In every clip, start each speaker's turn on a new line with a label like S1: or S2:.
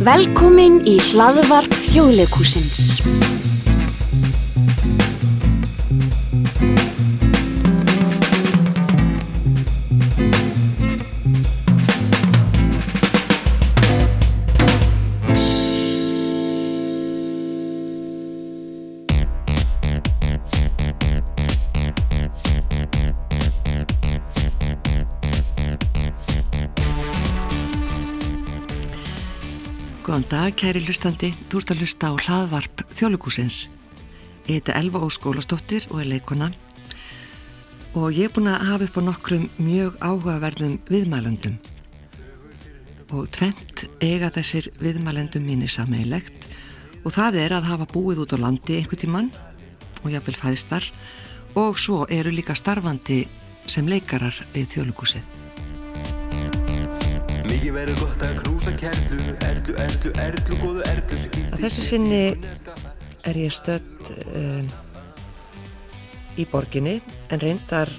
S1: Velkomin í hlaðvarp þjóðleikúsins.
S2: Dag, kæri hlustandi. Þú ert að hlusta á hlaðvarp þjóðlugúsins. Ég heiti Elva Óskólastóttir og er leikona og ég er búin að hafa upp á nokkrum mjög áhugaverðum viðmælendum og tvent eiga þessir viðmælendum mínir sameigilegt og það er að hafa búið út á landi einhvern tíman og jáfnvel fæðistar og svo eru líka starfandi sem leikarar við þjóðlugúsið.
S3: Mikið verður gott að knúsa kerlu, erlu, erlu, erlu, góðu erlu
S2: Að þessu sinni er ég stött um, í borginni en reyndar,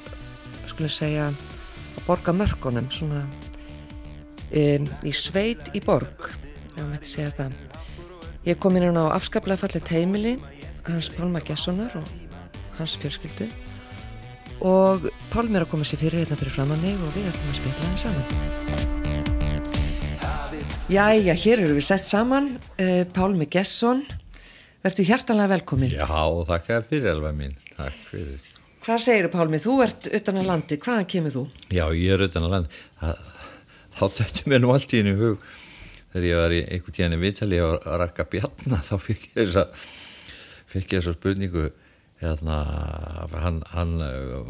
S2: skulum segja, að borga mörkunum, svona um, í sveit í borg, ef maður hætti segja það. Ég kom inn á afskaplega fallet heimili, hans Pálma Gessonar og hans fjölskyldu og Pálmi er að koma sér fyrir hérna fyrir fram að mig og við ætlum að spila það saman. Jæja, hér eru við sett saman, uh, Pálmi Gesson, verður hjartalega velkomin.
S4: Já, þakka fyrir alveg mín, takk fyrir.
S2: Hvað segir þú Pálmi, þú ert utan að landi, hvaðan kemur þú?
S4: Já, ég er utan að land, það, þá dættu mér nú allt í henni hug. Þegar ég var í einhvern tíðan í Vitali og rakka bjarna, þá fikk ég þessa, fikk ég þessa spurningu, hérna, hann, hann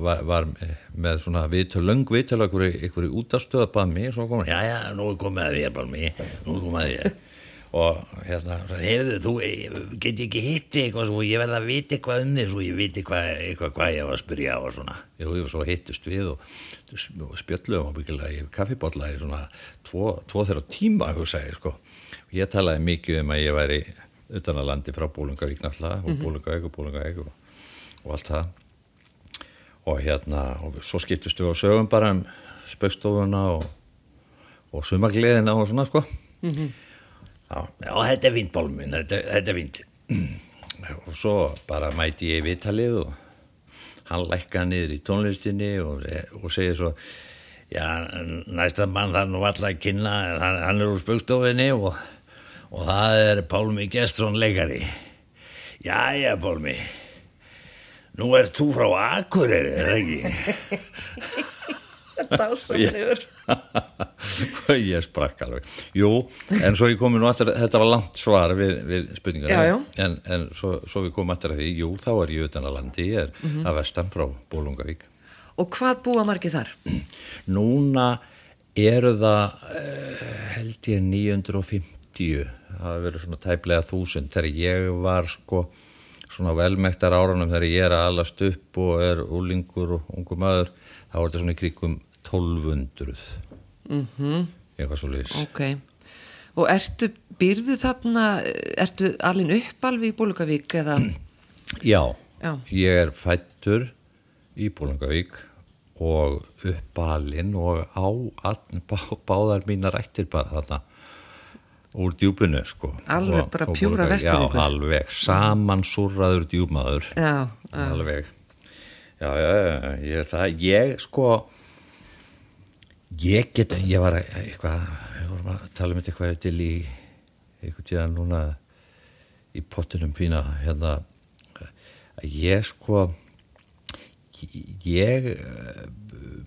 S4: var, var með svona vitul, löng vitul okkur, ykkur í útastöða bara mig, svo kom hann, já, já, nú er komið að ég bara mig, nú er komið að ég og hérna, heyrðu, þú get ég ekki hitti eitthvað svo ég verða að vita eitthvað um þig svo ég viti hvað, eitthvað hvað ég var að spyrja á og svona. Jú, var svo hittust við og, og spjöllum og byggilega í kaffibotla í svona tvo, tvo þeirra tíma, hugsaði, sko. Og ég talaði mikið um að ég væri utan að landi frá Bólungavík náttúrulega og Bólungavík og Bólungavík og, og allt það og hérna, og svo skiptust við á sögum bara um spaukstofuna og, og sumagliðina og svona, sko mm -hmm. Já, já, þetta er fint bólminn, þetta, þetta er fint. Og svo bara mæti ég í vitalið og hann lækka niður í tónlistinni og, og segir svo, já, næsta mann þar nú alltaf að kynna, hann, hann er úr spöggstofinni og, og það er Pálmi Gestrón leikari. Já, já, Pálmi, nú ert þú frá Akureyri, er það ekki?
S2: Dásamlegur.
S4: ég sprakk alveg jú, en svo ég komi nú aftur þetta var langt svar við, við spurningar
S2: Já, já.
S4: en, en svo, svo við komum aftur að því jú, þá er ég utan að landi ég er
S2: Mhm.
S4: að vestan frá Bólungavík
S2: Og hvað búa margir þar?
S4: núna eru það eh, held ég 950 það hefur verið svona tæplega þúsund þegar ég var sko svona velmektar árunum þegar ég er að alast upp og er úlingur og ungu maður þá er þetta svona í kringum 1200 mm -hmm. eitthvað svo liðs
S2: Ok. Og ertu, býrðu þarna, ertu alveg upp alveg í Bólugavík eða?
S4: Já,
S2: Já.
S4: ég er fættur í Bólangavík og uppalinn og á all, bá, báðar mínar ættir bara þarna úr djúpinu sko.
S2: Alveg bara
S4: og
S2: pjúra.
S4: Já, alveg, samansurraður djúpmaður.
S2: Já.
S4: Alveg. Já, já, já, ég er það, ég sko, ég get, ég var að- eitthvað, við vorum að tala um þetta eitthvað til í, eitthvað tíðan núna í pottinum fína, hérna, að ég sko, ég,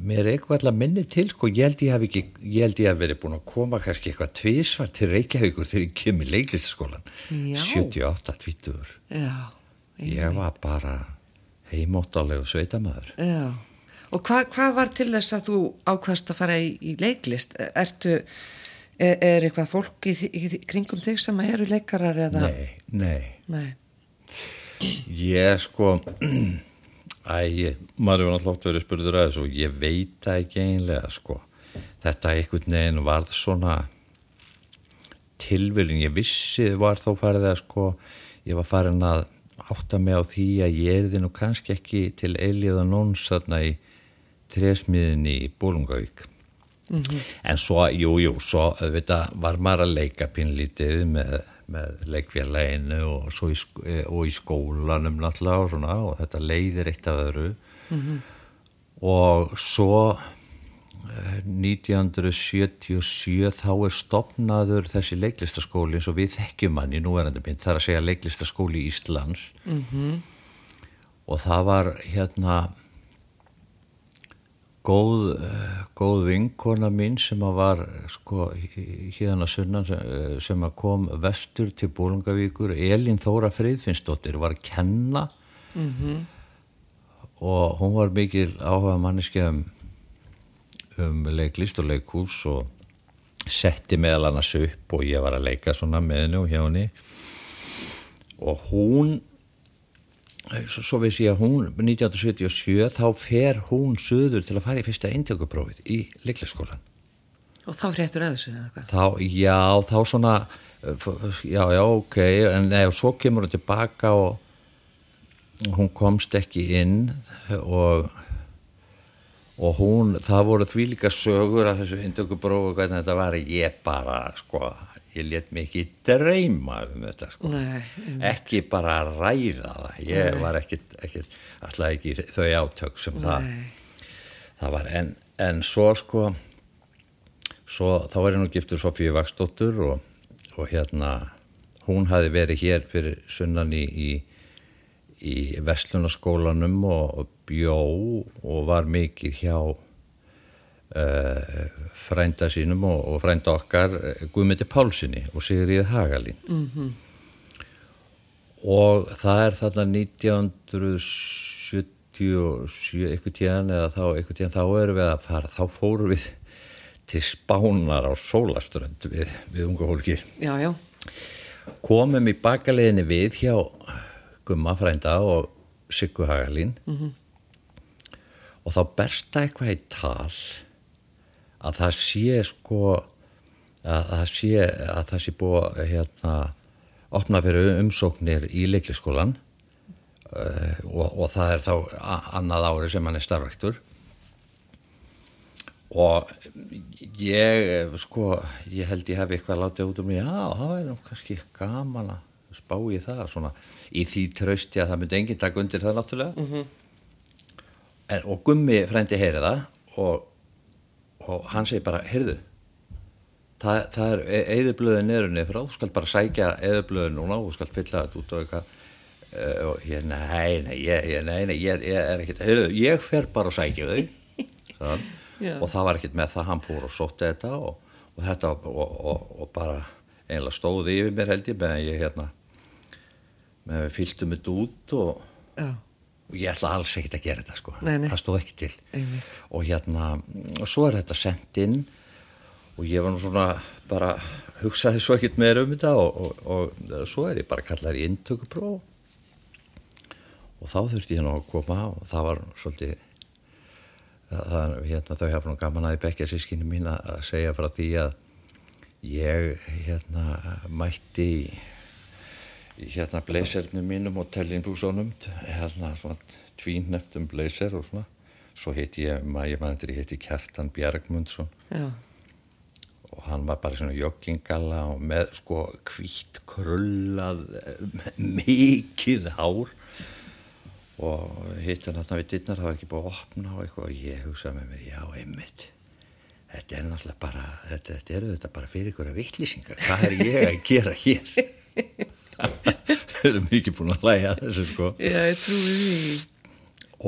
S4: mér er eitthvað alltaf minni til, sko, ég held ég hef ekki, ég held ég hef verið búin að koma kannski eitthvað tvísvar til Reykjavíkur þegar ég kem í leiklistaskólan,
S2: Já.
S4: 78, 20.
S2: Já,
S4: Ég var bara heimóttalegu sveitamæður.
S2: já. Og hvað, hvað var til þess að þú ákvast að fara í, í leiklist? Ertu, er, er eitthvað fólk í, í, í kringum þig sem eru leikarar eða?
S4: Nei, nei.
S2: Nei.
S4: Ég sko, æ, maður hefur náttúrulega oft verið spurður að þessu og ég veit það ekki einlega sko. Þetta einhvern veginn varð svona tilviljun, ég vissi var þó farið að sko, ég var farin að átta mig á því að ég erði nú kannski ekki til eilíða nóns þarna í trésmiðinni í Bólungavík en svo, jú, jú svo auðvitað var maður að leika pínlítið með, með leikfélaginu og, í, eh, og í skólanum náttúrulega og svona og þetta leiðir eitt af öðru. Og svo eh, 1977 þá er stopnaður þessi leiklistaskóli eins og við þekkjum hann í núverandi mynd, það er að segja leiklistaskóli Íslands. -hmm. og það var hérna góð, eh, góð vinkona mín sem að var sko hérna sunnan sem, eh, sem að kom vestur til Bólungavíkur Elín Þóra Freyðfinnsdóttir var að kenna og hún var mikil áhuga manneski um, um leiklist og leikhús og setti meðal annars upp og ég var að leika svona með henni og hjá henni. Og hún svo, veist ég að hún 1977 þá fer hún söður til að fara í fyrsta eintökuprófið í leiklisskólan
S2: Og þá fréttur að þessu
S4: þá, já, þá svona já, já, ok en nei, svo kemur hún tilbaka og hún komst ekki inn og og hún, það voru því líka sögur af þessu indökubrófu og hvernig þetta var. Ég bara, sko ég let ekki dreyma um þetta sko.
S2: Nei,
S4: ekki bara ræða það. Ég var ekkit, ekkit alltaf ekki þau átök sem það
S2: Nei.
S4: það var. En, en svo sko svo þá var ég nú giftur Sofíu Vaksdóttur og, og hérna hún hafi verið hér fyrir sunnan í, í, í Veslunaskólanum og, og bjó og var mikið hjá uh, frænda sínum og, og frænda okkar eh, Guðmyndi Pálsini og Sigriði Hagalín -hmm. og það er þarna 1977 eitthvað tíðan eða þá eitthvað tíðan þá erum við að fara þá fórum við til Spánar á Sólaströnd við, við unga fólki
S2: Já, já.
S4: komum í bakaleginni við hjá Gumma frænda og Siggu Hagalín og þá bersta eitthvað í tal að það sé sko að það sé, að það sé búið hérna, opna fyrir umsóknir í leikliskólan uh, og, og það er þá annað ári sem hann er starfæktur og ég sko, ég held ég hef eitthvað látið út um já, það er nú kannski gaman að spá í það svona, í því trausti að það myndi enginn taka undir það náttúrulega en, og Gummi frændi heyri það og, og hann segir bara, heyrðu það, það er eðublöðin nerunni frá, þú skalt bara sækja eðublöðin núna og þú skalt fylla þetta út og eitthvað. Uh, og ég, nei, nei, ég, nei, nei, ég, ég er ekkert, heyrðu, ég fer bara og sækja þau. Og það var ekkert með það, hann fór og sótti þetta og, og þetta og, og, og bara einlega stóði yfir mér held ég meðan ég hérna meðan við fylgtum þetta út og,
S2: Já.
S4: Ég ætla alls ekkert að gera þetta sko
S2: Nei, nei.
S4: það stóð ekki til
S2: Einmitt.
S4: og hérna, og svo er þetta sendt inn og ég var nú svona bara hugsaði svo ekkert meira um þetta og, og, og svo er ég bara kallaður í inntökupróf og þá þurfti ég nú að koma og það var svolítið það, hérna, þau hafa nú gaman að í bekkja sískinu mín að segja frá því að ég hérna mætti í hérna blazernum mínum og tellinbúsónum hérna svona tvínneftum blazer og svona. Svo heiti ég, maður maður heiti Kjartan Bjargmundsson.
S2: Já.
S4: og hann var bara svona joggingalla og með sko hvít krullað eh, mikið hár. Og hitt hann þarna við dittnar það var ekki búið að opna og eitthvað. Og ég hugsaði með mér, já, einmitt. Þetta er náttúrulega bara þetta, þetta eru þetta bara fyrir ykkur að vittlýsingar hvað er ég að gera hér þau eru mikið búin að læga þessu sko
S2: Já, ég trúi því.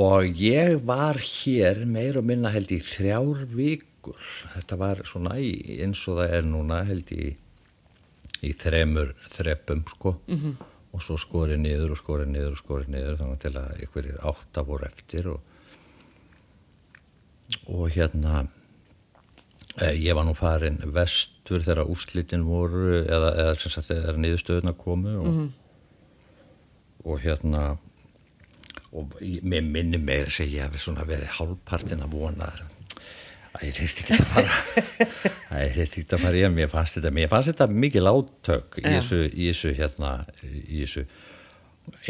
S4: og ég var hér meir og minna held í þrjár vikur þetta var svona í, eins og það er núna held í í þremur þrepum sko -hmm. og svo skorið niður og skorið niður og skorið niður þannig til að ykkur er átta voru eftir og, og hérna eh, ég var nú farin vestur þegar úrslitin voru eða, eða sem sagt þegar niðurstöðuna komu og, og hérna og ég- mér minni að segja að svona verið hálfpartin að vona að ég þyrst ekki að fara að ég þyrst ekki að fara að mér fannst þetta mér fannst þetta mikið látök í þessu, í þessu hérna í þessu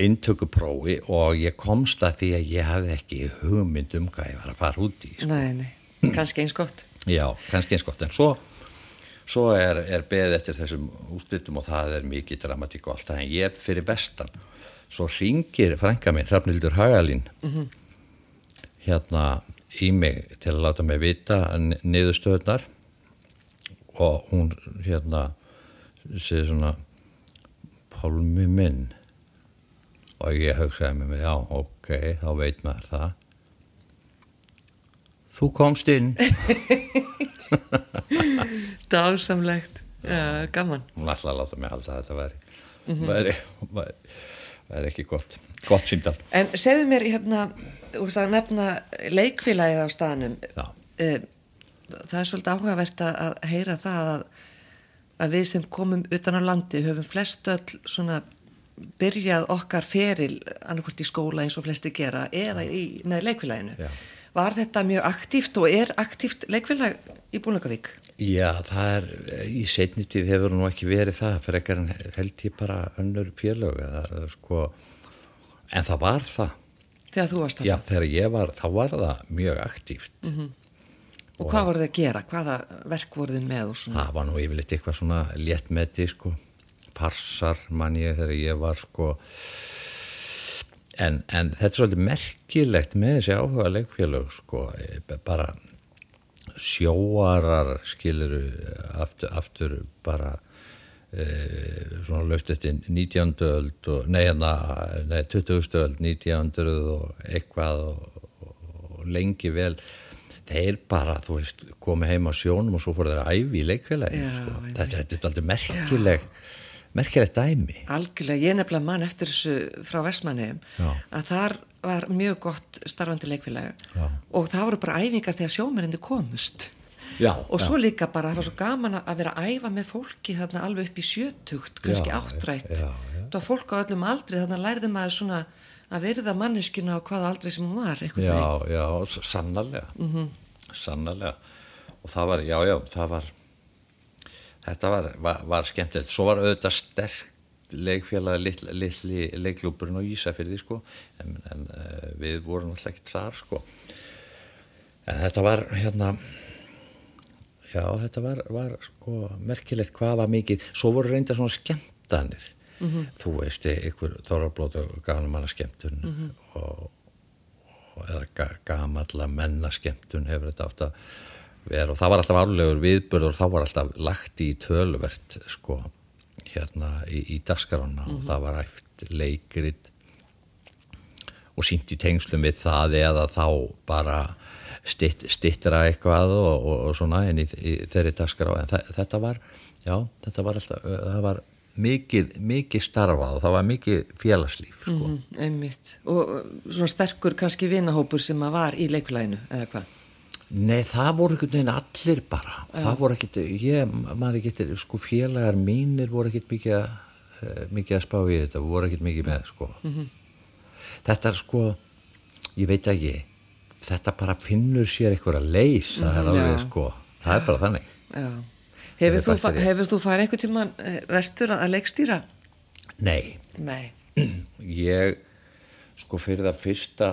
S4: eintökuprófi og ég komst að því að ég hafði ekki hugmynd um hvað ég var að fara út í sko.
S2: Nei, nei. Kannski eins gott.
S4: Já, kannski eins gott, en svo, svo er, er beðið eftir þessum úrslitum og það er mikið dramatík og allt það, en ég er fyrir vestan. Svo ringir frænka minn, Hrafnildur Hagalín, hérna í mig til að láta mig vita niðurstöðunar og hún hérna segir svona Pálmi minn og ég hugsaði með mér, já, ok, þá veit maður það. Þú komst inn.
S2: Dásamlegt, ja, gaman.
S4: Hún að láta mig halda að þetta væri, væri, væri, væri ekki gott, gott símdal.
S2: En segðu mér hérna, þú veist að nefna leikfélagið á staðnum.
S4: Já.
S2: Eh, Það er svolítið áhugavert að heyra það að, að við sem komum utan á landi höfum flest öll svona byrjað okkar feril annarkvort í skóla eins og flesti gera eða í, með leikfélaginu.
S4: Já.
S2: Var þetta mjög aktíft og er aktíft leikfélag í Búlungavík?
S4: Já, það er, í setnitið hefur nú ekki verið það, fyrir ekkar held ég bara önnur félög, eða, sko, en það var það.
S2: Þegar þú varst að
S4: Já, þegar ég var, þá var það mjög aktíft.
S2: Og hvað voruð þið að gera? Hvaða verk voruð þið með og svona?
S4: Það var nú yfirleitt eitthvað svona léttmeti, sko, parsar mann ég þegar ég var, sko, en, en þetta er svolítið merkilegt með þessi áhuga leikfélög, sko, bara sjóarar skiluru aftur, aftur bara e, svona löst eftir 19. öld og, nei, hérna, nei, 20. öld 19. og eitthvað og, og lengi vel þeir bara, þú veist, komi heim á sjónum og svo fór þeir að æfi í leikfélaginu
S2: Já,
S4: sko. þetta, þetta er aldrei merkileg merkilegt dæmi
S2: Algjörlega, ég nefnilega mann eftir þessu frá Vestmannheim
S4: Já.
S2: að þar var mjög gott starfandi leikfélag.
S4: Já.
S2: og það voru bara æfingar þegar sjómerindu komust.
S4: Já,
S2: og svo líka bara, það var svo gaman að vera að æfa með fólki þarna alveg upp í sjötugt kannski áttrætt. var fólk á öllum aldri, þarna lærði maður svona að verða manneskina á hvaða aldri sem hún var
S4: já, já, sannarlega.
S2: Mhm.
S4: sannarlega. Og það var, já, já, það var þetta var, var, var skemmtilegt. Svo var auðvitað sterk leikfélagi litli, litli leiklúburinn á Ísafyrði sko. En, en uh, við vorum alltaf ekki þar sko. En þetta var hérna já þetta var, var sko merkilegt hvað var mikið. Svo voru reynda svona skemmtanir. Þú veist, ykkur þorrablót og ganumanna skemmtun og, og eða ga, gamalla menna skemmtun hefur þetta átt að vera. Og það var alltaf árlegur viðbörður og þá var alltaf lagt í töluvert sko hérna í, í daskarana og það var æft leikrit og sínt í tengslum við það eða þá bara stitt, stittra eitthvað og, og, og svona en í, í þeirri dagskrá en þa þetta var, já, þetta var alltaf, það var mikið, mikið starfað og það var mikið félagslíf sko.
S2: Mm, einmitt, og svona sterkur kannski vinahópur sem að var í leikfélaginu eða hvað?
S4: Nei, það voru einhvern veginn allir bara það voru ekkert, ég, maður ekkert sko félagar mínir voru ekkert mikið eh, mikið að spá í þetta voru ekkert mikið með sko þetta er sko, ég veit ekki þetta bara finnur sér einhverja leið, það er
S2: Mhm,
S4: alveg
S2: já.
S4: sko það er bara þannig
S2: Já. Hefur þú, fa- þú farið einhvern tíman eh, vestur að leikstýra?
S4: Nei,
S2: Nei.
S4: ég sko fyrir það fyrsta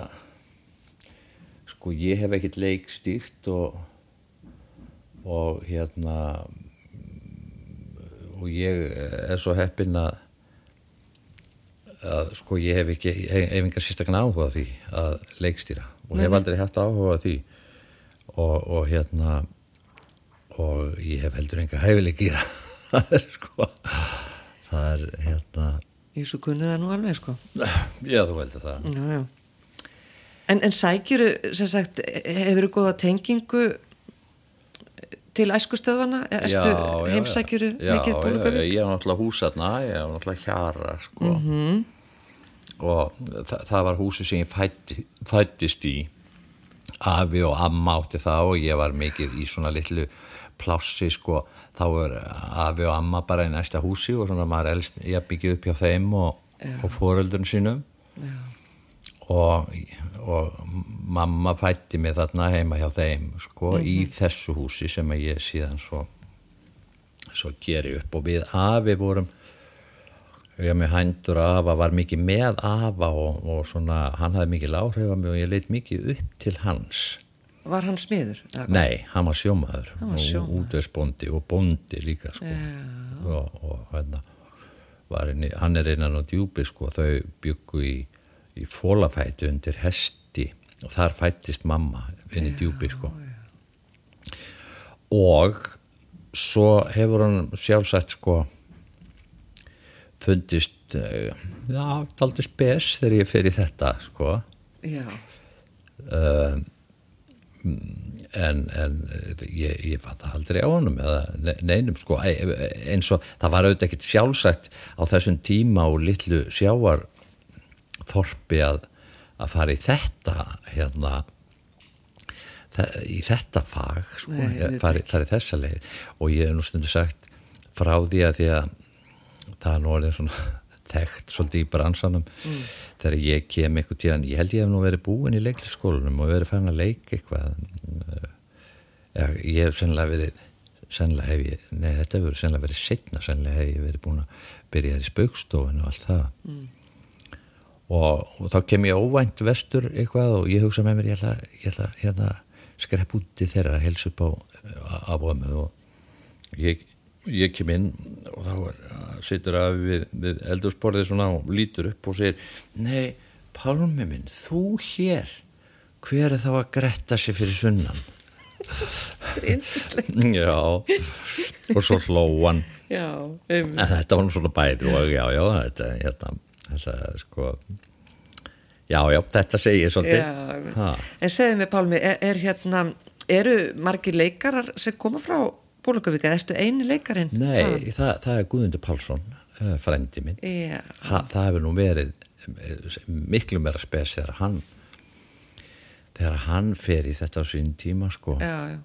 S4: sko ég hef ekkert leik stýrt og og hérna og ég er svo heppinn að að sko ég hef ekki hef, hef engar sérstaklega áhuga því að leikstýra og hef aldrei haft áhuga því og, og hérna og ég hef heldur enga hæfileik í það það er sko það er hérna
S2: Ég svo kunni það nú alveg, sko.
S4: Já, þú heldur það.
S2: Já, já. En, en sækjuru, sem sagt, hefur þú góða tengingu til æskustöðvana? Erstu heimsækjuru
S4: já,
S2: mikið
S4: Já,
S2: búlugavík?
S4: ég hef náttúrulega húsarna, ég hef náttúrulega hjara, sko. -hmm. Og þa það var húsi sem ég fætti, fættist í. Afi og amma átti það og ég var mikið í svona litlu plássi, sko. Þá er afi og amma bara í næsta húsi og svona maður elst, ég byggði upp hjá þeim og, og foreldrun sínum.
S2: Já.
S4: Og, og mamma fætti mig þarna heima hjá þeim sko, í þessu húsi sem að ég síðan svo, svo geri upp. Og við afi vorum ég með hændur og afa var mikið með afa og, og svona hann hafði mikið áhrif á mig og ég leitt mikið upp til hans.
S2: Var hann smiður?
S4: Nei, hann var sjómaður
S2: Hann var
S4: og útvegsbóndi og bóndi líka sko. og, og hérna inni, hann er innan á djúpi sko, þau byggu í, í fólafætu undir hesti og þar fættist mamma inn í djúpi sko. og svo hefur hann sjálfsagt sko fundist eh, já, taldi spes þegar ég fer í þetta sko.
S2: Já,
S4: en, en ég, ég fann það aldrei á honum eða ne- neinum sko. E- e- eins og það var auðvitað ekkert sjálfsagt á þessum tíma og litlu sjáar þorpi að, að fara í þetta hérna í þetta fag sko,
S2: Nei, auðvitað
S4: fari, fari þessa leið. Og ég hef nú stundu sagt frá því að því að það er nú orðin svona þekkt svolítið í bransanum þegar ég kem eitthvað tíðan, ég held ég hef nú verið búin í leiklisskólanum og verið fann að leika eitthvað ja, ég hef sennilega verið sennilega hef ég, nei þetta hefur sennilega verið setna, sennilega hef ég verið búin að byrja þér í spaukstofun og allt það og, og þá kem ég óvænt vestur eitthvað og ég hugsa með mér ég ætla, ég ætla hérna skrepp úti þeirra að helsa upp á afömu og ég, ég kem inn og þá er, situr að við, við eldursporðið svona og lítur upp og segir nei, Pálmi minn, þú hér hver er þá að gretta sér fyrir sunnan?
S2: Er
S4: já og svo hlóan
S2: Já, um,
S4: en þetta var nú svona bæði og já, já, þetta, hérna, þetta, sko já, já, þetta segir svolítið
S2: já. En segðu mig Pálmi, er, er hérna, eru margir leikarar sem koma frá Bólugavíka, ertu eini leikarinn?
S4: Nei, það, það er Guðmundur Pálsson, eh, frændi minn. Ha, það hefur nú verið eh, miklu meira spes þegar hann þegar hann fer í þetta á sín tíma sko.
S2: já, já.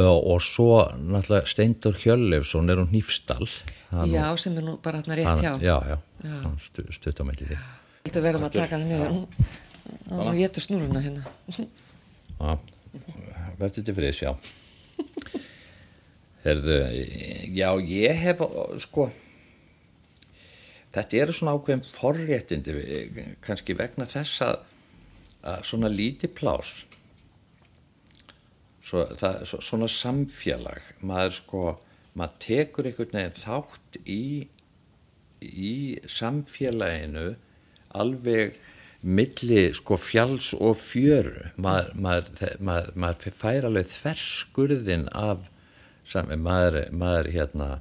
S4: Og, og svo náttúrulega Steindur Hjörleifsson er hún Hnífstall hann,
S2: Já, sem er nú bara hérna rétt hjá.
S4: já, já, hann stu, stutt á melli því
S2: Þetta verðum að taka hann niður. Hún- Hún getur snúruna hérna.
S4: Já, verður til fyrir sjá Herðu, já, ég hef sko þetta eru svona ákveðum forréttindi kannski vegna þess að, að svona lítið plás svo, það, svo, svona samfélag maður sko, maður tekur einhvern veginn þátt í í samfélaginu alveg milli sko fjalls og fjöru. Maður, maður, maður, maður fær alveg þverskurðin af maður, hérna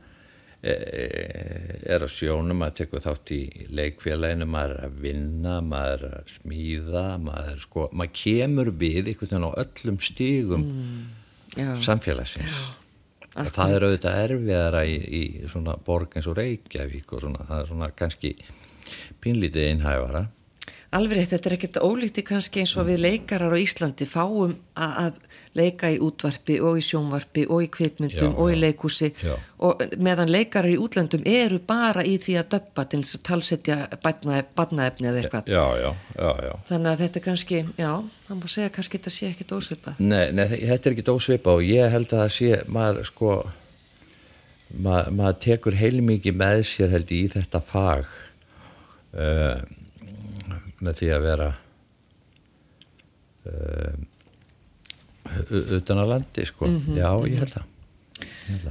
S4: er á sjónum maður tekur þátt í leikfélaginu maður er að vinna, maður er að smíða maður sko, maður kemur við einhvern veginn á öllum stígum
S2: Já,
S4: samfélagsins. Og það er auðvitað erfiðara í, í svona borg eins og Reykjavík og svona, það er svona kannski pínlítið einhæfara
S2: alveg rétt, þetta er ekkert ólíkti kannski eins og við leikarar á Íslandi fáum að, leika í útvarpi og í sjónvarpi og í kvikmyndum
S4: Já,
S2: og í leikúsi og meðan leikarar í útlöndum eru bara í því að döppa til þess að talsetja badnaefni eða eitthvað.
S4: Já, já, já, já.
S2: Þannig að þetta er kannski, já, það má segja kannski þetta sé ekkert ósvipað.
S4: Nei, nei, þetta er ekki dósvipa og ég held að það sé, maður sko maður, maður tekur heilmikið með sér held í þetta fag. Uh, með því að vera uh, utan að landi sko, já, ég held að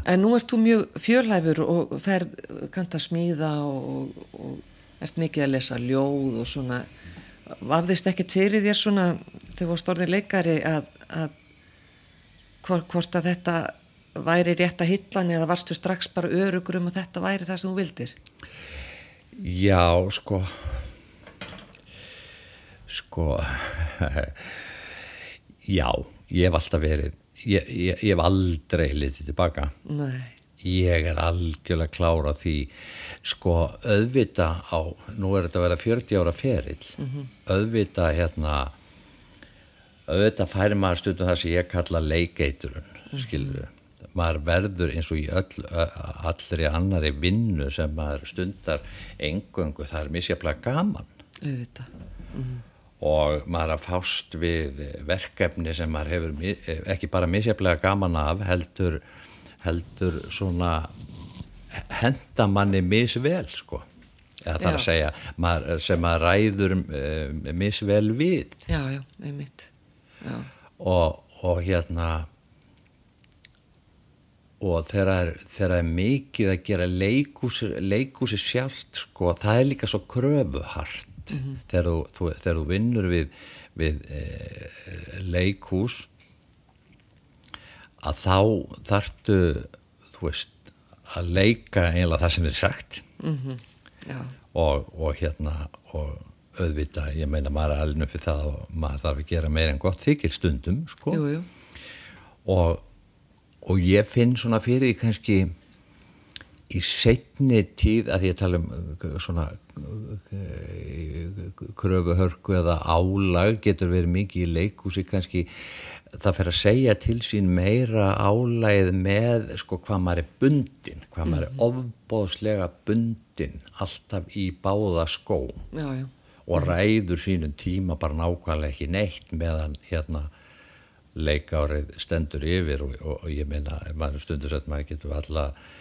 S2: En nú ert þú mjög fjörlæfur og ferð, kanta smíða og, og ert mikið að lesa ljóð og svona, vafðist ekkert fyrir þér svona, þegar þú stórðir leikari að, að hvort, hvort að þetta væri rétt að hillan eða varstu strax bara örugur um að þetta væri það sem þú vildir?
S4: Já, sko sko já, ég hef alltaf verið ég, ég, ég hef aldrei litið tilbaka.
S2: Nei,
S4: ég er algjörlega klára því. Sko auðvita á nú er þetta að vera 40 ára ferill. Auðvita hérna auðvita færi maður stundum það sem ég kalla leikeiturun skilur maður verður eins og í öll, allri annari vinnu sem maður stundar engöngu, það er misjaflega gaman.
S2: Auðvitað.
S4: Og maður að fást við verkefni sem maður hefur ekki bara misjaflega gaman af heldur, heldur svona henda manni misvel sko. Eða það er að segja maður, sem maður ræður uh, misvel við.
S2: Já, já, einmitt. Já,
S4: og, og hérna og þegar það er, er mikið að gera leikúsi sjálft sko, það er líka svo kröfuhart þegar, þú, þegar þú vinnur við, við e, leikús að þá þarftu þú veist að leika einlega það sem er sagt.
S2: Já,
S4: og, og hérna og auðvita, ég meina maður er alveg fyrir það og maður þarf að gera meira en gott þykir stundum sko.
S2: Jú, jú.
S4: og, og ég finn svona fyrir því kannski í setni tíð að ég tala um uh, svona uh, kröfuhörku eða álag getur verið mikið í leikúsi kannski það fer að segja til sín meira álagið með sko hvað maður er bundin hvað maður er ofbóðslega bundin alltaf í báða skó
S2: Já, já.
S4: og ræður sínum tíma bara nákvæmlega ekki neitt meðan hérna leikárið stendur yfir og, og, og ég meina, maður stundur sett maður getur alla e,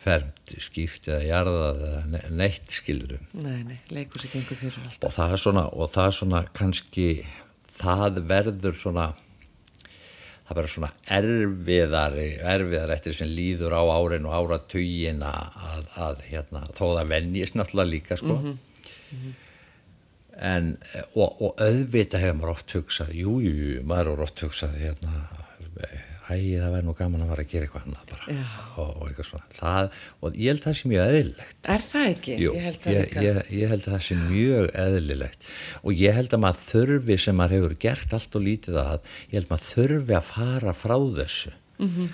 S4: fermt skýrt eða jarðað eða ne- neitt skilurum
S2: Nei, nei, leikur sér gengur fyrir alltaf.
S4: og það er svona, og það er svona kannski, það verður svona það verður svona erfiðari erfiðar eftir sem líður á árin og áratugin að, að hérna, þó það venjist náttúrulega líka sko. En og, og auðvita hefur maður oft hugsað jú, jú, jú, maður er oft hugsað hérna, æ, það væri nú gaman að fara að gera eitthvað annað bara. Og, og eitthvað svona. Það, og ég held það sem mjög eðlilegt.
S2: Er það ekki?
S4: Jú,
S2: ég held það
S4: ég, ég, ég held að það sé mjög eðlilegt. Og ég held að maður þurfi sem maður hefur gert allt og lítið að ég held að maður þurfi að fara frá þessu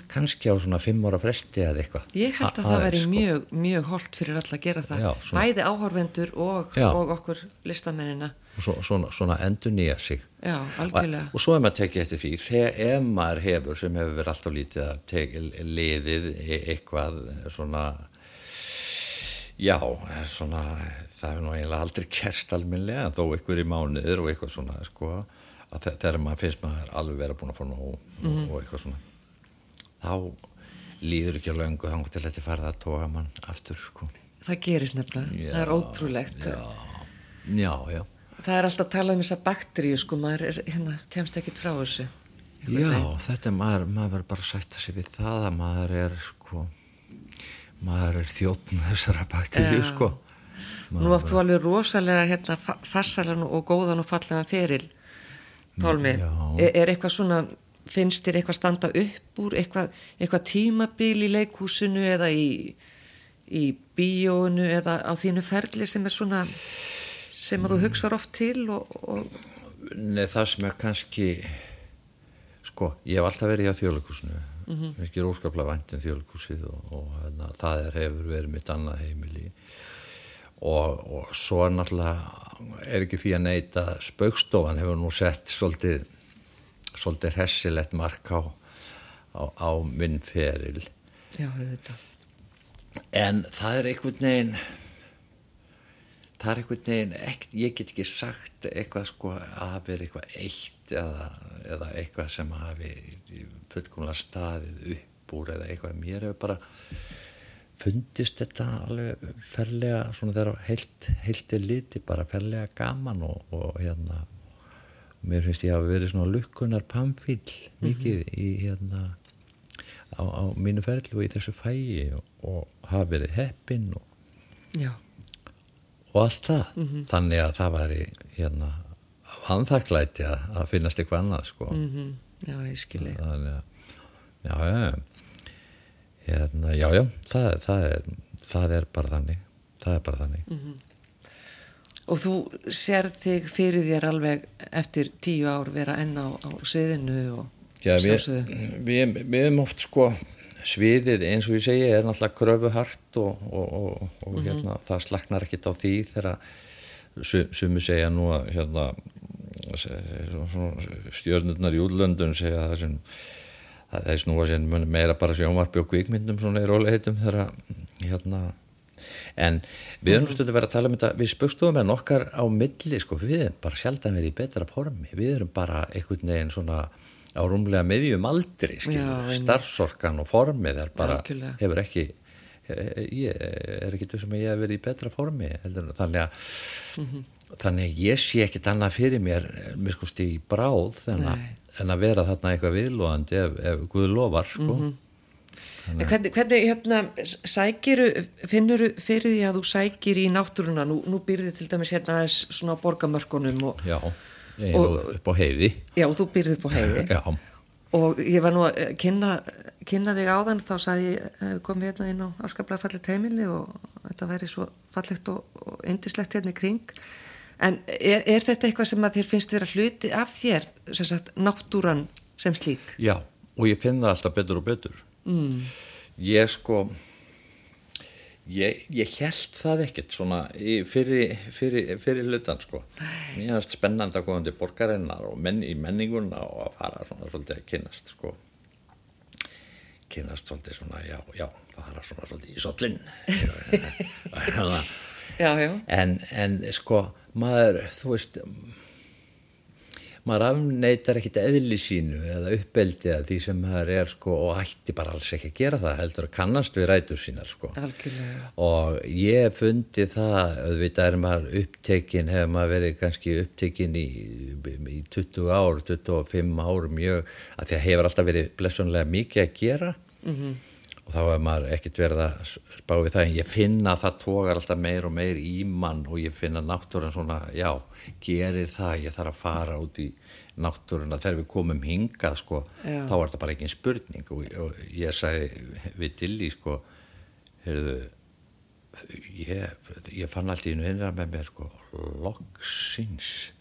S4: kannski á svona fimm ára fresti eða eitthvað.
S2: Ég held að
S4: A-
S2: það væri
S4: sko.
S2: mjög, mjög holdt fyrir alla að gera það.
S4: Já, svona-
S2: Bæði áhorfendur og, og okkur listamennina.
S4: og svo, svona, svona endur nýja sig
S2: Já, algjörlega.
S4: og, og svo er maður tekið eftir því þegar maður hefur sem hefur verið alltaf lítið að teki liðið e- eitthvað svona já, svona það hefur nú eiginlega aldrei kerst alminlega þó eitthvað í mánuður og eitthvað svona sko, að þe- þegar maður finnst maður alveg vera búin að fá nóg og, og eitthvað svona þá líður ekki á löngu þannig til þetta farið að tóka mann aftur sko.
S2: Það gerist nefnilega.
S4: Já,
S2: það er ótrúlegt.
S4: já, já
S2: Það er alltaf að tala um þessa bakteríu, sko, maður er, hérna, kemst ekkit frá þessu.
S4: Já, þetta er maður, maður verður bara að sætta sig við það að maður er sko, maður er þjóttn þessara bakteríu
S2: Já.
S4: sko.
S2: Nú áttu alveg rosalega hérna fa- farsalan og góðan og fallegan feril, Pálmi.
S4: Já.
S2: Er, er eitthvað svona, finnst þér eitthvað standa upp úr, eitthvað, eitthvað tímabil í leikhúsinu eða í, í bíóinu eða á þínu ferli sem er svona, sem að þú hugsar oft til og, og
S4: Nei, það sem er kannski sko, ég hef alltaf verið í að þjóðleikúsinu mm -hmm. mér skil óskaplega vænt um þjóðleikúsið og, og hérna, það er, hefur verið mitt annað heimili og, og svo náttúrulega er ekki fyrir að neyta spaukstofan hefur nú sett svolítið svolítið hressilegt mark á, á, á minn feril
S2: já, þetta.
S4: En það er einhvern veginn það er einhvern veginn ekki, ég get ekki sagt eitthvað sko að hafi verið eitthvað eitt eða, eða eitthvað sem hafi fullkomlega staðið upp úr eða eitthvað mér hefur bara fundist þetta alveg ferlega svona þegar heilt, heilt er liti bara ferlega gaman og, og hérna mér finnst ég að verið svona lukkunar pamfíl mikið í hérna á, á mínu ferli og í þessu fægi og, og hafa verið heppinn og, og allt það. Þannig að það væri hérna vanþakklæti að, að finnast eitthvað annað sko.
S2: Mm já, ég skilji.
S4: já, já, hérna, já, já það, það, er, það er bara þannig. Það er bara þannig
S2: Og þú sér þig fyrir þér alveg eftir tíu ár vera enn á, á sviðinu og
S4: Já, við, við, við erum oft sko sviðið eins og ég segi er náttúrulega kröfuhart og, og, og, og hérna, það slaknar ekkit á því þegar su- sumi segja nú að hérna, stjörnurnar í útlöndun segja það sem það er snúa sem mun meira bara sjónvarpi og kvikmyndum svona í róleitum þegar hérna en við erum stundu verið að tala um þetta við spökstofum en okkar á milli sko, við erum bara sjaldan verið í betra formi. Við erum bara einhvern veginn svona á rúmlega miðjum aldri starfsorkan og formið er bara,
S2: Algjörlega.
S4: hefur ekki eh, ég er ekki þessum að ég hef verið í betra formi heldur, þannig að þannig að ég sé ekkit annað fyrir mér sko stíð í bráð en að, en að vera þarna eitthvað viðlóðandi ef, ef Guð lofar sko.
S2: En Hvernig, hvernig hérna, sækiru, finnuru fyrir því að þú sækir í náttúruna, nú, nú byrði til dæmis hérna aðeins svona á borgamörkunum og
S4: já, ég er upp á heiði.
S2: Já, þú byrði upp á heiði.
S4: Já,
S2: og ég var nú að eh, kynna, kynna þig áðan, þá sagði ég, eh, komið hérna inn á afskaplega fallet heimili og þetta væri svo fallegt og, og indislegt hérna í kring. En er, er þetta eitthvað sem að þér finnst vera hluti af þér, sem sagt, náttúran sem slík?
S4: já, og ég finn það alltaf betur og betur mm. ég sko ég, ég held það ekkert svona fyrir, fyrir, fyrir hlutan sko mér finnst spennandi að koma til borgarinnar og menn, í menninguna og að fara svona svolítið að kynnast sko kynnast svolítið svona, já, já fara svona svolítið í sollin
S2: Já, já.
S4: en, en sko maður, þú veist maður afneitar ekkit eðli sínu eða uppeldi að því sem maður er sko og ætti bara alls ekki að gera það heldur að kannast við rætur sínar sko
S2: Algjörlega.
S4: og ég fundi það auðvitað er maður upptekinn hefur maður verið kannski upptekinn í, í 20 ár, 25 ár mjög, að því að hefur alltaf verið blessunlega mikið að gera -hmm. Og þá hefur maður ekkert verið að spá við það en ég finna að það tókar alltaf meir og meir í mann og ég finna náttúran svona, já, gerir það ég þarf að fara út í náttúruna. Þegar við komum hingað sko,
S2: Já.
S4: þá er þetta bara ekki spurning. Og, og ég sagði við Dilli sko, heyrðu ég, ég fann allt í einu innra með mér sko, loksins.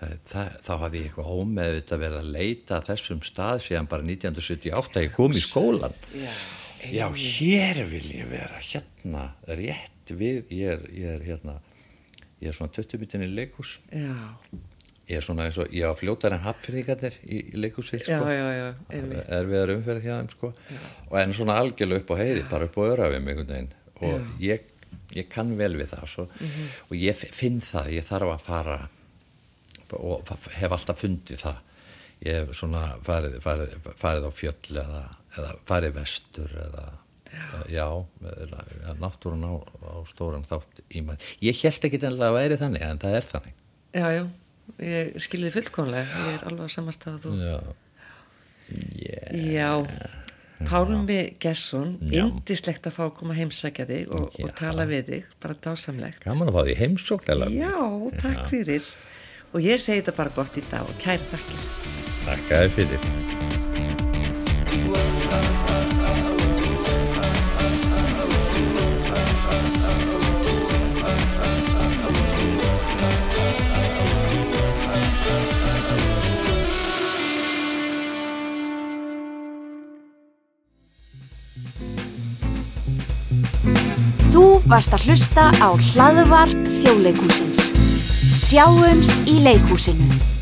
S4: Það, það, þá hafði ég eitthvað ómeðvitað verið að leita að þessum stað síðan bara 1978 að ég kom í skólan
S2: Já,
S4: já, hér vil ég vera hérna, rétt við ég er, ég er hérna ég er svona 20 mitin í leikhús.
S2: Já,
S4: ég er svona eins og, ég var fljótar en hapfyrðingarnir í, í leikhúsið
S2: já,
S4: sko.
S2: Já, já, einmitt.
S4: erfiðar umferð hjá þeim sko. Og en svona algjörlega upp á heiði bara upp á örafum einhvern veginn. Og ég, ég kann vel við það svo, og ég finn það, ég þarf að fara og hef alltaf fundið það. Ég hef svona farið, farið, farið á fjöll eða, eða farið vestur eða já, já náttúrun á, á stóran þátt í mann ég held ekki ennilega að væri þannig en það er þannig
S2: Já, já, ég skilði fullkomlega, ég er alveg að samastað þú.
S4: já, yeah.
S2: Já, Pálmi Gesson,
S4: Já.
S2: indislegt að fá að koma heimsækja þig og,
S4: Já.
S2: og tala við þig, bara dásamlegt.
S4: gaman að fá því heimsóknlega
S2: Já, takk fyrir. Og ég segi þetta bara gott í dag og kæri þakkir.
S4: Takk að þið fyrir
S1: Þú varst að hlusta á hlaðvarp þjóðleikúsins. Sjáumst í leikúsinu.